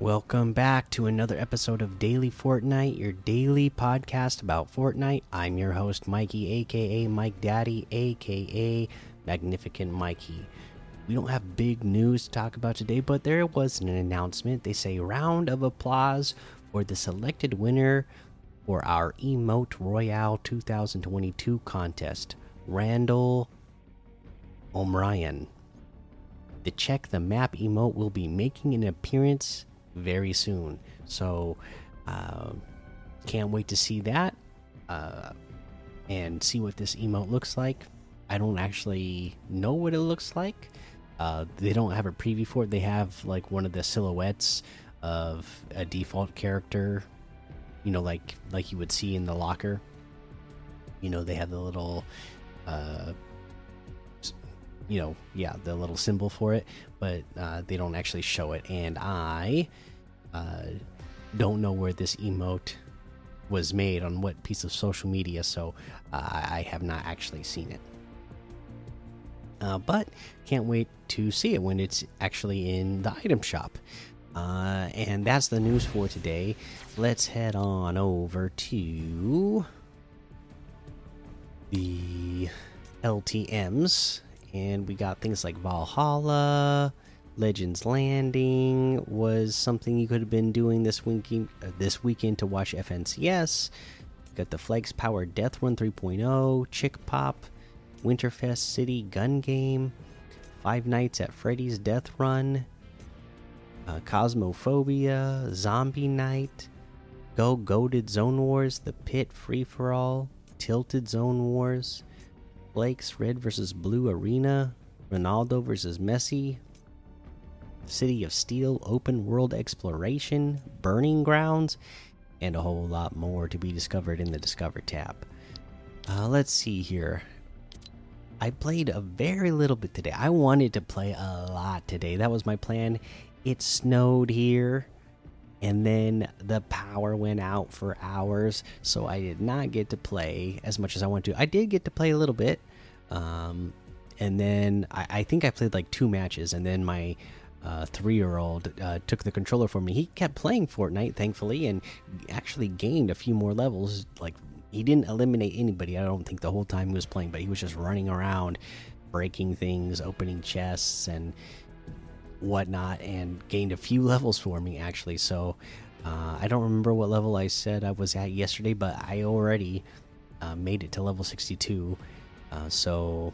Welcome back to another episode of Daily Fortnite, your daily podcast about Fortnite. I'm your host, Mikey, aka Mike Daddy, aka Magnificent Mikey. We don't have big news to talk about today, but there was an announcement. They say round of applause for the selected winner for our Emote Royale 2022 contest, Randall O'Brien. The check the map emote will be making an appearance very soon. So, uh, can't wait to see that uh, and see what this emote looks like. I don't actually know what it looks like. Uh, they don't have a preview for it. They have like one of the silhouettes of a default character, you know, like like you would see in the locker. You know, they have the little, uh, you know, yeah, the little symbol for it, but uh, they don't actually show it. And I uh, don't know where this emote was made on what piece of social media, so uh, I have not actually seen it. Uh, but can't wait to see it when it's actually in the item shop. Uh, and that's the news for today. Let's head on over to the LTMs. And we got things like Valhalla, Legends Landing was something you could have been doing this weekend. Uh, this weekend to watch FNCS. Got the Flex Power Death Run 3.0, Chick Pop, Winterfest City Gun Game, Five Nights at Freddy's Death Run, uh, Cosmophobia, Zombie Night, Go Goated Zone Wars, The Pit Free for All, Tilted Zone Wars, Blake's Red versus Blue Arena, Ronaldo versus Messi, City of Steel open world exploration, Burning Grounds, and a whole lot more to be discovered in the Discover tab. Uh, let's see here. I played a very little bit today. I wanted to play a lot today. That was my plan. It snowed here, and then the power went out for hours, so I did not get to play as much as I want to. I did get to play a little bit, um, and then I, I think I played like two matches, and then my uh, three year old uh, took the controller for me. He kept playing Fortnite, thankfully, and actually gained a few more levels. Like, he didn't eliminate anybody, I don't think, the whole time he was playing, but he was just running around, breaking things, opening chests, and whatnot, and gained a few levels for me, actually. So, uh, I don't remember what level I said I was at yesterday, but I already uh, made it to level 62. Uh, so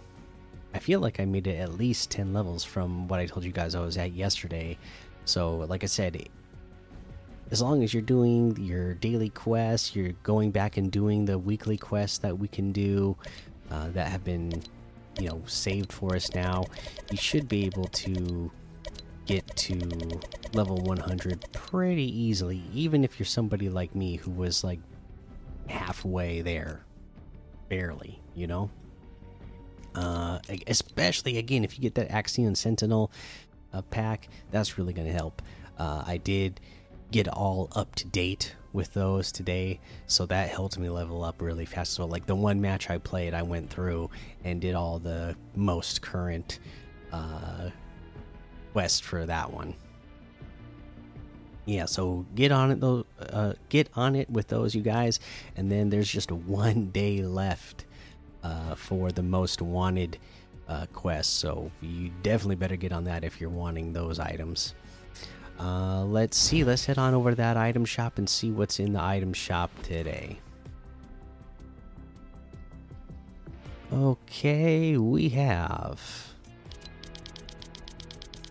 I feel like I made it at least 10 levels from what I told you guys I was at yesterday. So, like I said, as long as you're doing your daily quests, you're going back and doing the weekly quests that we can do uh, that have been, you know, saved for us now, you should be able to get to level 100 pretty easily, even if you're somebody like me who was like halfway there, barely, you know? Uh, especially again if you get that Axion Sentinel uh, pack, that's really going to help. Uh, I did get all up to date with those today, so that helped me level up really fast. So, like the one match I played, I went through and did all the most current uh, quest for that one. Yeah, so get on it though. Uh, get on it with those, you guys. And then there's just one day left for the most wanted uh, quest. So you definitely better get on that if you're wanting those items. Uh, let's see. Let's head on over to that item shop and see what's in the item shop today. Okay, we have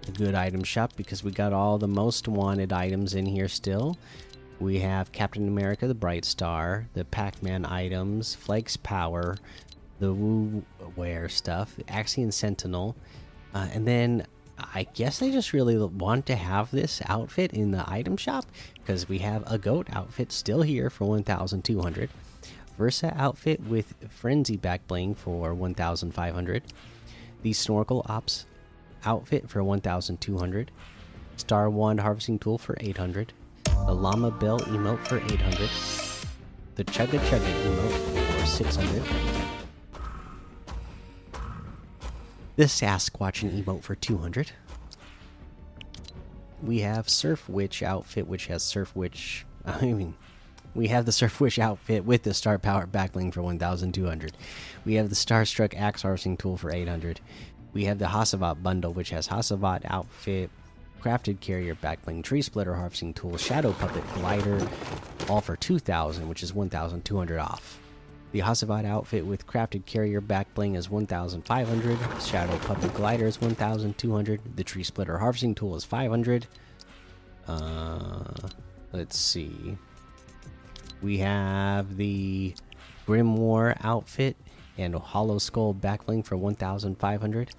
a good item shop because we got all the most wanted items in here still. We have Captain America, the Bright Star, the Pac Man items, Flakes Power, the Wear stuff, Axion Sentinel, uh, and then I guess they just really want to have this outfit in the item shop because we have a goat outfit still here for 1,200, Versa outfit with Frenzy back bling for 1,500, the Snorkel Ops outfit for 1,200, Star Wand harvesting tool for 800, the Llama Bell emote for 800, the Chugga Chugga emote for 600 the Sasquatchin' emote for 200. we have Surf Witch outfit, which has Surf Witch. I mean, we have the Surf Witch outfit with the Star Power backbling for 1,200. We have the Starstruck Axe Harvesting Tool for 800. We have the Hasavat bundle, which has Hasavat outfit, Crafted Carrier backbling, Tree Splitter Harvesting Tool, Shadow Puppet Glider, all for 2,000, which is 1,200 off. The Hasavat outfit with crafted carrier back bling is 1,500. Shadow Puppet Glider is 1,200. The Tree Splitter Harvesting Tool is 500. Uh, let's see. We have the Grimoire outfit and a Hollow Skull back bling for 1,500.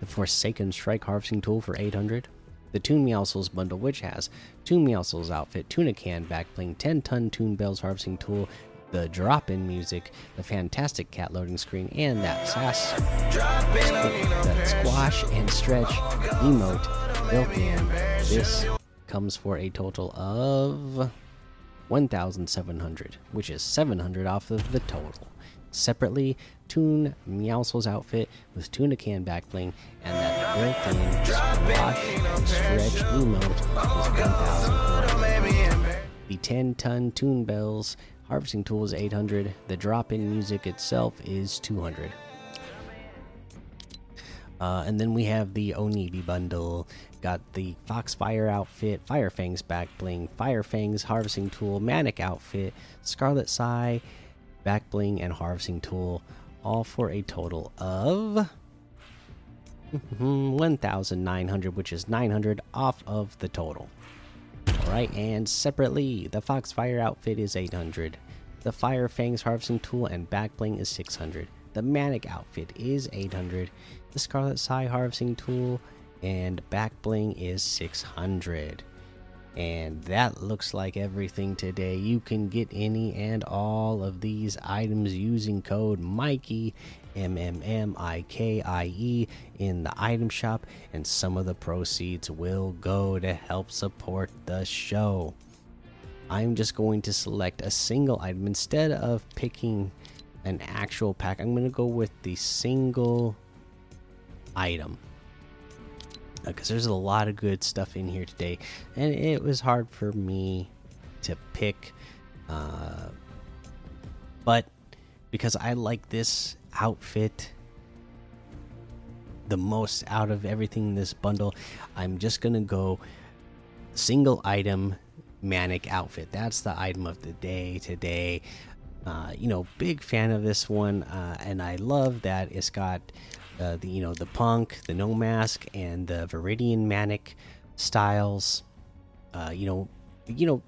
The Forsaken Strike Harvesting Tool for 800. The Toon Meowscles bundle, which has Toon Meowscles outfit, Tuna Can back bling, 10 ton Toon Bells harvesting tool, the drop in music, the fantastic cat loading screen, and that sass, that squash and stretch emote built in. This comes for a total of 1,700, which is 700 off of the total. Separately, Toon Meowscles outfit with Tuna Can back bling and that built-in squash and stretch emote is 1,400. The 10 ton Toon Bells Harvesting tool is 800. The drop in music itself is 200. Uh, and then we have the Onibi bundle. Got the Foxfire outfit, Fire Fangs back bling, Fire Fangs harvesting tool, Manic outfit, Scarlet Sai back bling, and harvesting tool, all for a total of 1,900, which is 900 off of the total. Alright, and separately, the Foxfire outfit is 800. The Fire Fangs harvesting tool and back bling is 600. The Manic outfit is 800. The Scarlet Sai harvesting tool and back bling is 600. And that looks like everything today. You can get any and all of these items using code Mikey M M M I K I E in the item shop, and some of the proceeds will go to help support the show. I'm just going to select a single item instead of picking an actual pack. I'm going to go with the single item because there's a lot of good stuff in here today, and it was hard for me to pick. Uh, but because I like this outfit the most out of everything in this bundle, I'm just gonna go single item manic outfit. That's the item of the day today. Uh, you know, big fan of this one, uh, and I love that it's got uh, the you know the punk, the no mask, and the Viridian manic styles. Uh, you know, you know,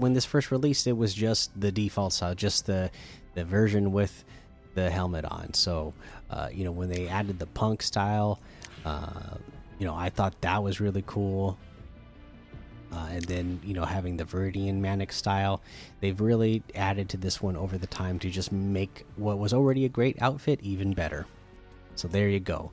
when this first released, it was just the default style, just the the version with the helmet on. So, uh, you know, when they added the punk style, uh, you know, I thought that was really cool. Uh, and then you know having the Viridian Manic style, they've really added to this one over the time to just make what was already a great outfit even better. So there you go.